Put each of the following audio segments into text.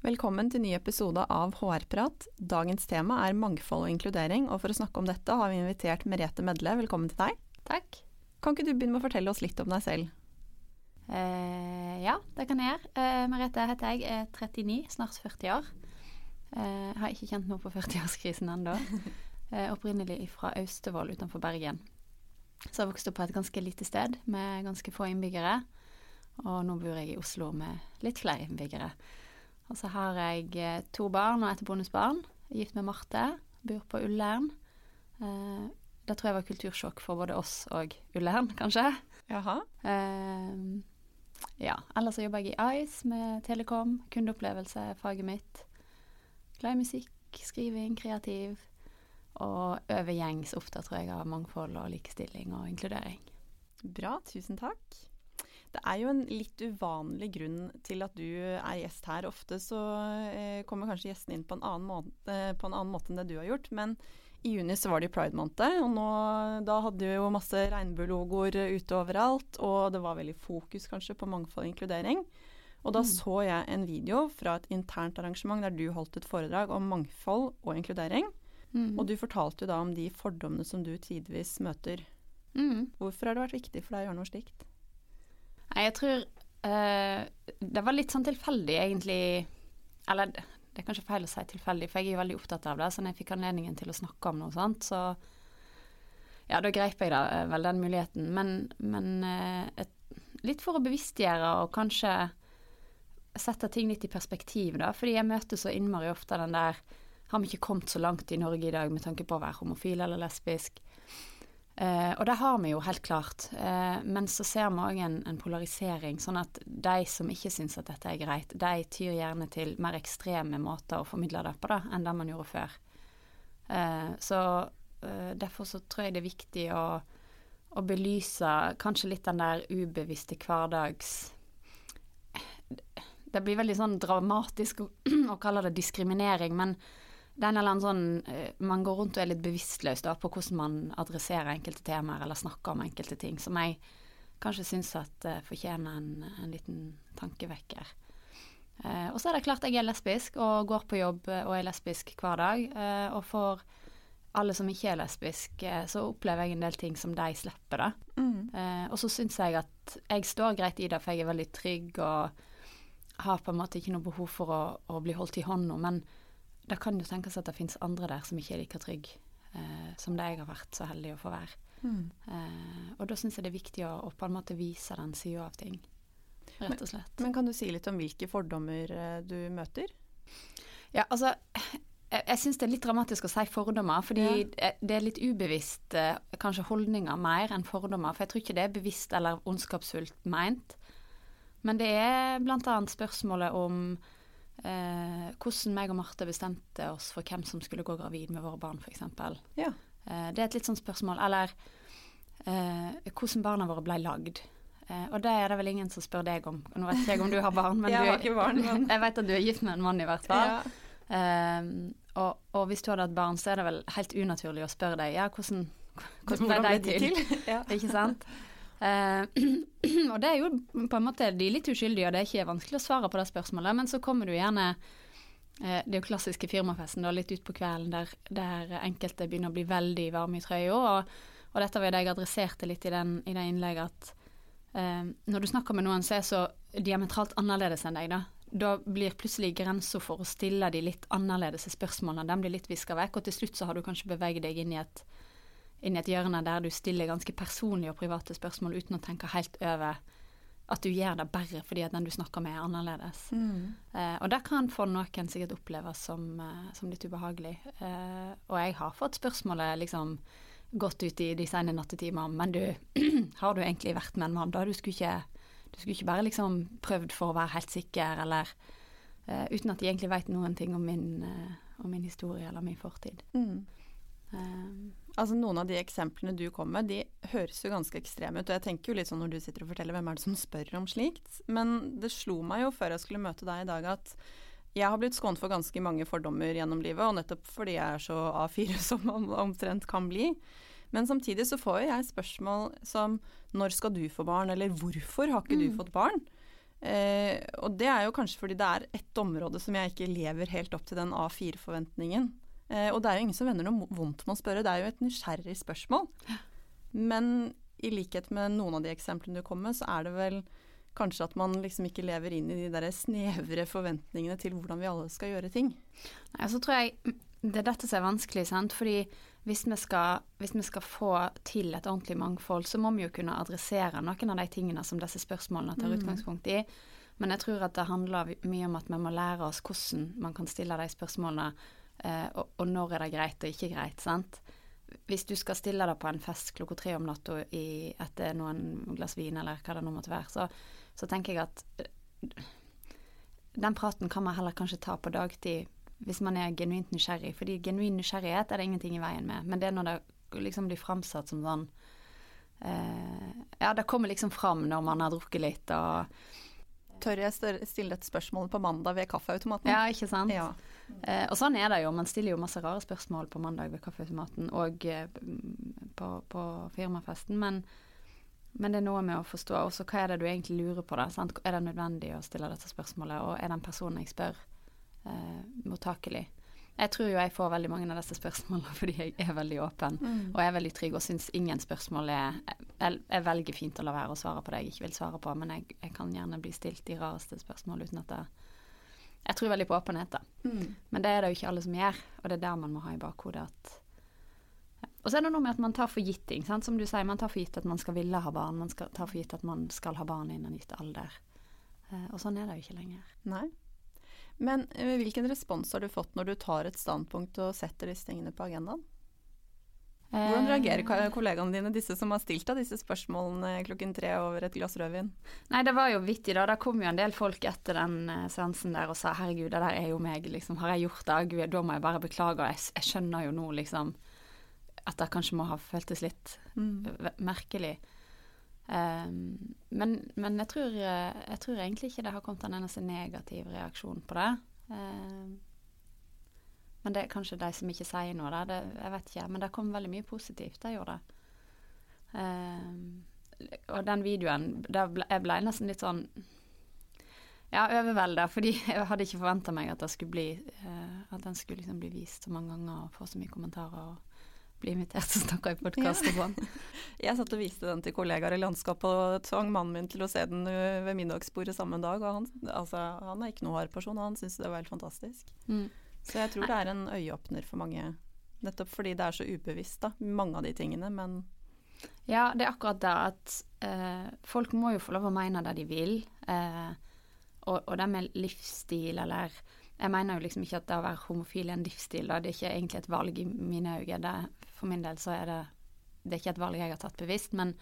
Velkommen til ny episode av HR-prat. Dagens tema er mangfold og inkludering, og for å snakke om dette har vi invitert Merete Medle. Velkommen til deg. Takk. Kan ikke du begynne med å fortelle oss litt om deg selv? Eh, ja, det kan jeg gjøre. Eh, Merete heter jeg, er 39, snart 40 år. Eh, har ikke kjent noe på 40-årskrisen ennå. Eh, opprinnelig fra Austevoll utenfor Bergen. Så jeg vokste opp på et ganske lite sted med ganske få innbyggere. Og nå bor jeg i Oslo med litt flere innbyggere. Og så har jeg eh, to barn og et bonusbarn. Gift med Marte. Bor på Ullern. Eh, det tror jeg var kultursjokk for både oss og Ullern, kanskje. Jaha. Eh, ja. Ellers så jobber jeg i Ice med Telekom. Kundeopplevelse er faget mitt. Glad i musikk, skriving, kreativ. Og øver gjengs opptatt, tror jeg, av mangfold og likestilling og inkludering. Bra, tusen takk. Det er jo en litt uvanlig grunn til at du er gjest her. Ofte så eh, kommer kanskje gjestene inn på en, måte, eh, på en annen måte enn det du har gjort. Men i juni så var det pride-måned, og nå, da hadde vi jo masse regnbuelogoer ute overalt. Og det var veldig fokus kanskje på mangfold og inkludering. Og da Mm. så jeg en video fra et internt arrangement der du holdt et foredrag om mangfold og inkludering. Mm. Og du fortalte jo da om de fordommene som du tidvis møter. Mm. Hvorfor har det vært viktig for deg å gjøre noe slikt? Nei, jeg tror uh, det var litt sånn tilfeldig, egentlig. Eller det er kanskje feil å si tilfeldig, for jeg er jo veldig opptatt av det. Så når jeg fikk anledningen til å snakke om noe sånt, så Ja, da greip jeg da eh, vel den muligheten. Men, men uh, et, litt for å bevisstgjøre og kanskje sette ting litt i perspektiv, da. Fordi jeg møter så innmari ofte den der Har vi ikke kommet så langt i Norge i dag med tanke på å være homofil eller lesbisk? Eh, og det har vi jo helt klart, eh, men så ser vi òg en, en polarisering, sånn at de som ikke syns at dette er greit, de tyr gjerne til mer ekstreme måter å formidle det på da, enn det man gjorde før. Eh, så derfor så tror jeg det er viktig å, å belyse kanskje litt den der ubevisste hverdags Det blir veldig sånn dramatisk å, å kalle det diskriminering, men det er en eller annen sånn eh, Man går rundt og er litt bevisstløs da, på hvordan man adresserer enkelte temaer eller snakker om enkelte ting, som jeg kanskje syns at uh, fortjener en, en liten tankevekker. Uh, og så er det klart jeg er lesbisk og går på jobb og er lesbisk hver dag. Uh, og for alle som ikke er lesbisk, så opplever jeg en del ting som de slipper, da. Eh, og så syns jeg at jeg står greit i det, for jeg er veldig trygg og har på en måte ikke noe behov for å, å bli holdt i hånda, men det kan jo tenkes at det finnes andre der som ikke er like trygge eh, som det jeg har vært så heldig å få være. Eh, og da syns jeg det er viktig å, å på en måte vise den sida av ting, rett og slett. Men kan du si litt om hvilke fordommer eh, du møter? Ja, altså jeg, jeg syns det er litt dramatisk å si fordommer, fordi Ja. det- er litt ubevisst eh, kanskje holdninger mer enn fordommer. For jeg tror ikke det er bevisst eller ondskapsfullt meint. Men det er annet spørsmålet om eh, hvordan meg og Marte bestemte oss for hvem som skulle gå gravid med våre barn, f.eks. Ja. Eh, det er et litt sånn spørsmål. Eller eh, hvordan barna våre ble lagd. Eh, og det er det vel ingen som spør deg om. Nå vet ikke jeg om du har barn, men Jeg har ikke barn, men- jeg vet at du er gift med en mann, i hvert fall. Eh, og, og hvis du hadde hatt barn, så er det vel helt unaturlig å spørre deg ja, hvordan, hvordan ble de til? ja. Ikke sant? Eh, og det er jo på en måte de litt uskyldige, og det er ikke vanskelig å svare på det spørsmålet, men så kommer du gjerne eh, Det er jo klassiske firmafesten da, litt utpå kvelden der, der enkelte begynner å bli veldig varme i trøya, og, og dette var det jeg adresserte litt i, den, i det innlegget, at eh, når du snakker med noen som er så diametralt annerledes enn deg, da, da blir plutselig grensa for å stille de litt annerledes spørsmålene, den blir litt viska vekk, og til slutt så har du kanskje beveget deg inn i et inn i et hjørne der du stiller ganske personlige og private spørsmål uten å tenke helt over at du gjør det bare fordi at den du snakker med, er annerledes. Mm. Eh, og det kan for noen sikkert oppleves som, eh, som litt ubehagelig. Eh, og jeg har fått spørsmålet liksom gått ut i de sene nattetimer, men du, har du egentlig vært med en mann da? Du skulle ikke, du skulle ikke bare liksom prøvd for å være helt sikker, eller eh, uten at de egentlig vet noen ting om min, uh, om min historie eller min fortid. Mm. Altså Noen av de eksemplene du kom med, de høres jo ganske ekstreme ut. Og jeg tenker jo litt sånn når du sitter og forteller, hvem er det som spør om slikt? Men det slo meg jo før jeg skulle møte deg i dag at jeg har blitt skånet for ganske mange fordommer gjennom livet, og nettopp fordi jeg er så A4 som man omtrent kan bli. Men samtidig så får jo jeg spørsmål som når skal du få barn, eller hvorfor har ikke du mm. fått barn? Eh, og det er jo kanskje fordi det er ett område som jeg ikke lever helt opp til den A4-forventningen. Eh, og det er jo ingen som vender noe vondt med å spørre, det er jo et nysgjerrig spørsmål. Men i likhet med noen av de eksemplene du kom med, så er det vel kanskje at man liksom ikke lever inn i de der snevre forventningene til hvordan vi alle skal gjøre ting. Nei, så tror jeg det er dette som er vanskelig, sant. Fordi hvis vi, skal, hvis vi skal få til et ordentlig mangfold, så må vi jo kunne adressere noen av de tingene som disse spørsmålene tar mm. utgangspunkt i. Men jeg tror at det handler mye om at vi må lære oss hvordan man kan stille de spørsmålene, og, og, når er det greit og ikke greit. sant? Hvis du skal stille deg på en fest klokka tre om natta etter noen glass vin, eller hva det nå måtte være, så så tenker jeg at eh, den praten kan man heller kanskje ta på dagtid hvis man er genuint nysgjerrig. Fordi genuin nysgjerrighet er det ingenting i veien med. Men det er når det liksom blir framsatt som sånn eh, Ja, det kommer liksom fram når man har drukket litt og Tør jeg stille et spørsmål på mandag ved kaffeautomaten? Ja, ikke sant. Ja. Eh, og sånn er det jo. Man stiller jo masse rare spørsmål på mandag ved kaffeautomaten og eh, på, på firmafesten. Men men det er noe med å forstå også hva er det du egentlig lurer på. da, sant? Er det nødvendig å stille dette spørsmålet, og er den personen jeg spør, eh, mottakelig? Jeg tror jo jeg får veldig mange av disse spørsmålene fordi jeg er veldig åpen mm. og er veldig trygg og syns ingen spørsmål er jeg, jeg, velger fint å la være å svare på det jeg ikke vil svare på, men jeg, jeg kan gjerne bli stilt de rareste spørsmål uten at det Jeg tror veldig på åpenhet, da. Mm. Men det er det jo ikke alle som gjør, og det er der man må ha i bakhodet at og så er det noe med at man tar for gitt ting. Sant? Som du sier, man tar for gitt at man skal ville ha barn. Man skal, tar for gitt at man skal ha barn innen en gitt alder. Eh, og sånn er det jo ikke lenger. Nei. Men eh, hvilken respons har du fått når du tar et standpunkt og setter disse tingene på agendaen? Hvordan reagerer eh. kollegaene dine, disse som har stilt deg disse spørsmålene klokken tre over et glass rødvin? Nei, det var jo vittig, da. Det kom jo en del folk etter den uh, seansen der og sa herregud, det der er jo meg, liksom. Har jeg gjort det? Gud, da må jeg bare beklage. Jeg, jeg skjønner jo nå, liksom at det kanskje må ha føltes litt mm. merkelig. Um, men, men jeg, tror, jeg, tror, egentlig ikke det har kommet en eneste negativ reaksjon på det. Um, men det er kanskje de som ikke sier noe, da. Det, jeg vet ikke. Men det kom veldig mye positivt. Det gjorde det. Um, og den videoen ble, Jeg ble nesten litt sånn ja, overvelda, fordi jeg hadde ikke forventa meg at, det skulle bli, uh, at den skulle liksom bli vist så mange ganger og få så mye kommentarer. og bli invitert til å snakke i podkast på sånn. Jeg satt og viste den til kollegaer i landskapet og tvang mannen min til å se den øh, ved middagsbordet samme dag. Og han, altså, han er ikke noe hard person, og han syns det var helt fantastisk. Mm. Så jeg tror det er en øyeåpner for mange, nettopp fordi det er så ubevisst, da, mange av de tingene, men Ja, det er akkurat det at eh, folk må jo få lov å mene det de vil. Eh, og, og det med livsstil eller jeg mener jo liksom ikke at det å være homofil er en livsstil. Da. Det er ikke egentlig et valg i mine øyne. for min del så er det, det er ikke et valg jeg har tatt bevisst. Men,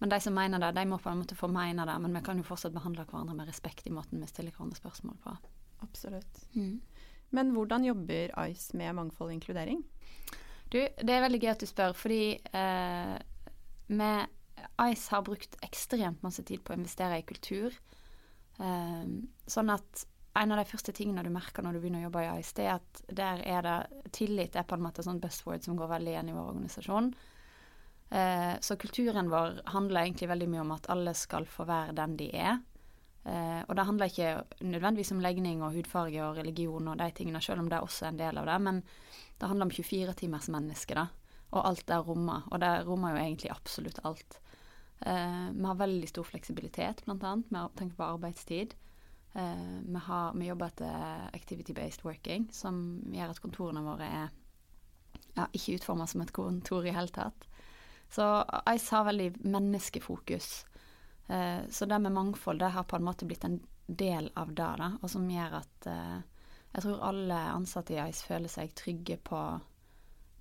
men, de som mener det, de må på en måte få mene det. Men vi kan jo fortsatt behandle hverandre med respekt i måten vi stiller hverandre spørsmål på. Absolutt. Mm. Men hvordan jobber ICE med mangfold og inkludering? Du, det er veldig gøy at du spør, fordi eh, ICE har brukt ekstremt masse tid på å investere i kultur. Eh, sånn at en av de første tingene du merker når du begynner å jobbe i ICE, er at der er det tillit er på en måte sånn buzzword som går veldig igjen i vår organisasjon. Eh, så kulturen vår handler egentlig veldig mye om at alle skal få være den de er. Eh, og det handler ikke nødvendigvis om legning og hudfarge og religion og de tingene, selv om det er også en del av det, men det handler om 24 timers menneske, da. Og alt det rommer. Og det rommer jo egentlig absolutt alt. Eh, vi har veldig stor fleksibilitet, blant annet, med å tenke på arbeidstid. Uh, vi, har, vi, jobber etter activity-based working, som gjør at kontorene våre er ja, ikke utforma som et kontor i hele tatt. Så ICE har veldig menneskefokus. Uh, så det med mangfold det har på en måte blitt en del av det, da, og som gjør at uh, jeg tror alle ansatte i ICE føler seg trygge på,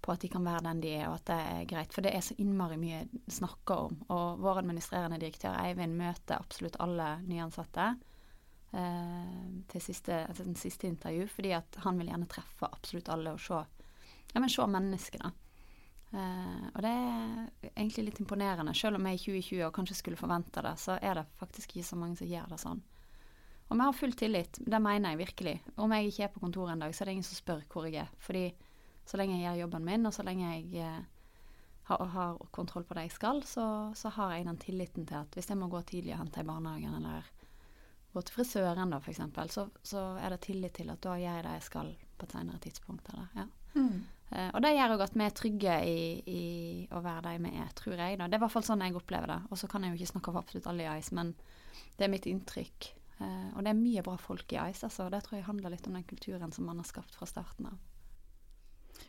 på, at de kan være den de er, og at det er greit. For det er så innmari mye snakka om. Og vår administrerende direktør Eivind møter absolutt alle nyansatte eh, til, siste, til den siste intervju, fordi at han vil gjerne treffe absolutt alle og se, se menneskene. Uh, og det er egentlig litt imponerende. Selv om jeg i 2020 og kanskje skulle forvente det, så er det faktisk ikke så mange som gjør det sånn. Og vi har full tillit, det mener jeg virkelig. Om jeg ikke er på kontoret en dag, så er det ingen som spør hvor jeg er. Fordi så lenge jeg gjør jobben min, og så lenge jeg uh, har, har, kontroll på det jeg skal, så, så, har jeg den tilliten til at hvis jeg må gå tidlig og hente i barnehagen, eller gå til frisøren da, f.eks., så, så er det tillit til at da gjør jeg det jeg skal på et senere tidspunkt. Eller, ja. Mm. Uh, og det gjør òg at vi er trygge i, i, å være de vi er, tror jeg. Da. Det er i hvert fall sånn jeg opplever det. Og så kan jeg jo ikke snakke for absolutt alle i Ice, men det er mitt inntrykk. Uh, og det er mye bra folk i Ice, altså. Det tror jeg handler litt om den kulturen som man har skapt fra starten av.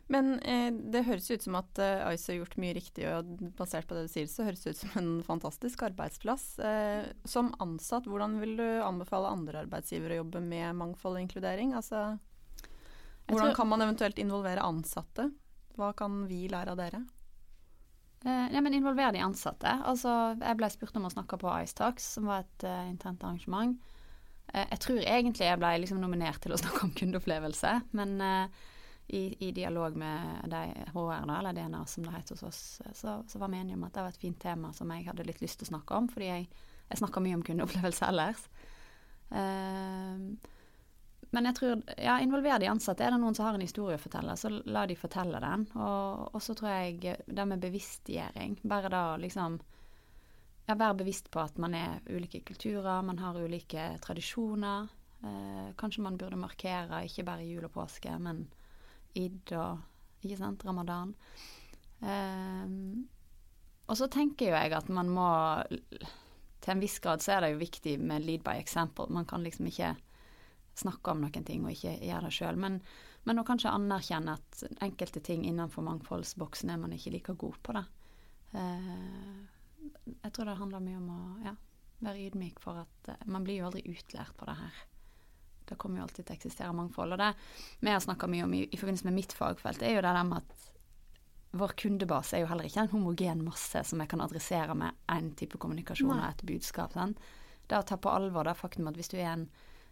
Men eh, det høres ut som at eh, Ice har gjort mye riktig, og basert på det du sier, så høres det ut som en fantastisk arbeidsplass. Eh, som ansatt, hvordan vil du anbefale andre arbeidsgivere å jobbe med mangfold og inkludering? Altså hvordan kan man eventuelt involvere ansatte? Hva kan vi lære av dere? Eh, ja, men Involvere de ansatte. Altså, jeg ble spurt om å snakke på Ice Talks, som var et uh, internt arrangement. Uh, jeg tror egentlig jeg ble liksom nominert til å snakke om kundeopplevelse, men uh, i, i, dialog med de HR, da, eller DNA som det heter hos oss, så, så, var vi enige om at det var et fint tema som jeg hadde litt lyst til å snakke om, fordi jeg, jeg snakker mye om kundeopplevelse ellers. Uh, men jeg tror, ja, involver de ansatte. Er det noen som har en historie å fortelle, så la de fortelle den. Og, og så tror jeg det med bevisstgjøring. Bare da liksom ja, Være bevisst på at man er ulike kulturer, man har ulike tradisjoner. Eh, kanskje man burde markere ikke bare jul og påske, men id og ikke sant, ramadan. Eh, og så tenker jo jeg at man må Til en viss grad så er det jo viktig med lead by example. Man kan liksom ikke snakke om noen ting og ikke gjøre det sjøl. Men, men å kanskje anerkjenne at enkelte ting innenfor mangfoldsboksen er man ikke like god på. det. Eh, jeg tror det handler mye om å ja, være ydmyk for at eh, man blir jo aldri utlært på det her. Det kommer jo alltid til å eksistere mangfold. Og det vi har snakka mye om i, i, forbindelse med mitt fagfelt, er jo det der med at vår kundebase er jo heller ikke en homogen masse som jeg kan adressere med én type kommunikasjon og et budskap. Sant? Det å ta på alvor det faktum at hvis du er en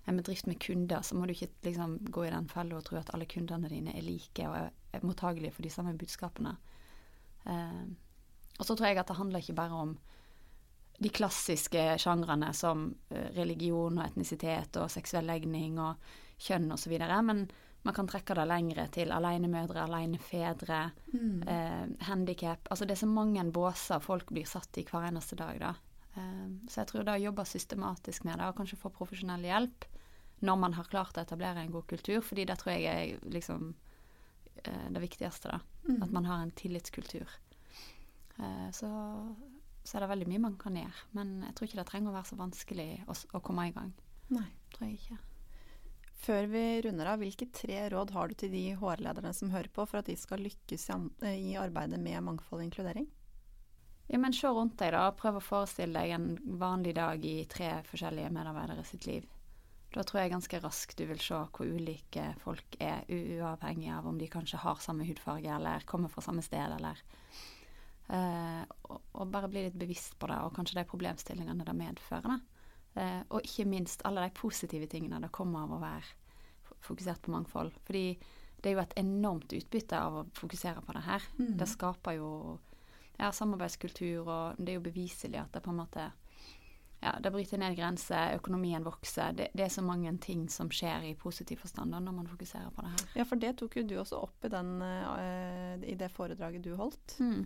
en bedrift med kunder, så må du ikke liksom gå i den fella og tro at alle kundene dine er like og er mottagelige for de samme budskapene. Eh, og så tror jeg at det handler ikke bare om de klassiske sjangrene som eh, religion og etnisitet og seksuell legning og kjønn osv., men man kan trekke det lengre til alenemødre, alenefedre, mm. eh, handikap Altså det er så mange båser folk blir satt i hver eneste dag, da. Eh, så jeg tror det å jobbe systematisk med det, og kanskje få profesjonell hjelp når man har klart å etablere en god kultur, fordi det tror jeg er liksom eh, det viktigste, da. Mm. At man har en tillitskultur. Eh, så, så, er det veldig mye man kan gjøre. Men jeg tror ikke det trenger å være så vanskelig å, å komme i gang. Nei. Tror jeg ikke. Før vi runder av, hvilke tre råd har du til de HR-lederne som hører på, for at de skal lykkes i arbeidet med mangfold og inkludering? Ja, men Se rundt deg, da. Prøv å forestille deg en vanlig dag i tre forskjellige medarbeidere sitt liv. Da tror jeg ganske raskt du vil se hvor ulike folk er, uavhengig av om de kanskje har samme hudfarge eller kommer fra samme sted, eller uh, og, og, bare bli litt bevisst på det, og kanskje de problemstillingene det medfører. Eh, og ikke minst alle de positive tingene det kommer av å være fokusert på mangfold. Fordi det er jo et enormt utbytte av å fokusere på det her. Mm. Det skaper jo ja, samarbeidskultur, og det er jo beviselig at det på en måte ja, det bryter ned grenser, økonomien vokser. Det, det, er så mange ting som skjer i positiv forstand når man fokuserer på det her. Ja, for det tok jo du også opp i, den, uh, i det foredraget du holdt. Mm.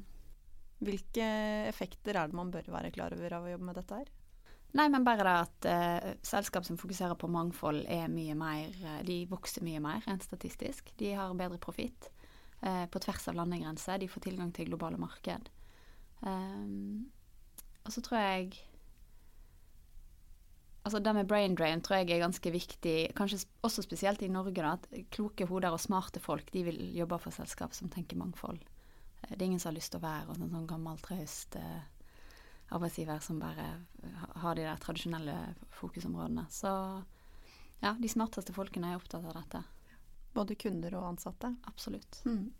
Hvilke effekter er det man bør være klar over av å jobbe med dette her? Nei, men bare det at uh, selskap som fokuserer på mangfold, er mye mer uh, De vokser mye mer enn statistisk. De har bedre profitt uh, på tvers av landegrenser. De får tilgang til globale marked. Um, og så tror jeg Altså Det med brain drain tror jeg er ganske viktig, kanskje også spesielt i Norge. da, at Kloke hoder og smarte folk de vil jobbe for selskap som tenker mangfold. Det er ingen som har lyst til å være en sånn gammel, traust eh, arbeidsgiver som bare har de der tradisjonelle fokusområdene. Så ja, de smarteste folkene er opptatt av dette. Både kunder og ansatte? Absolutt. Mm.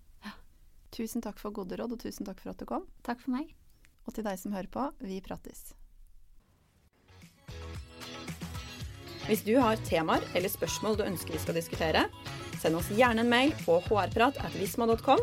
Tusen takk for gode råd, og tusen takk for at du kom. Takk for meg. Og til deg som hører på, vi prates. Hvis du har temaer eller spørsmål du ønsker vi skal diskutere, send oss gjerne en mail på hrprat.visma.com.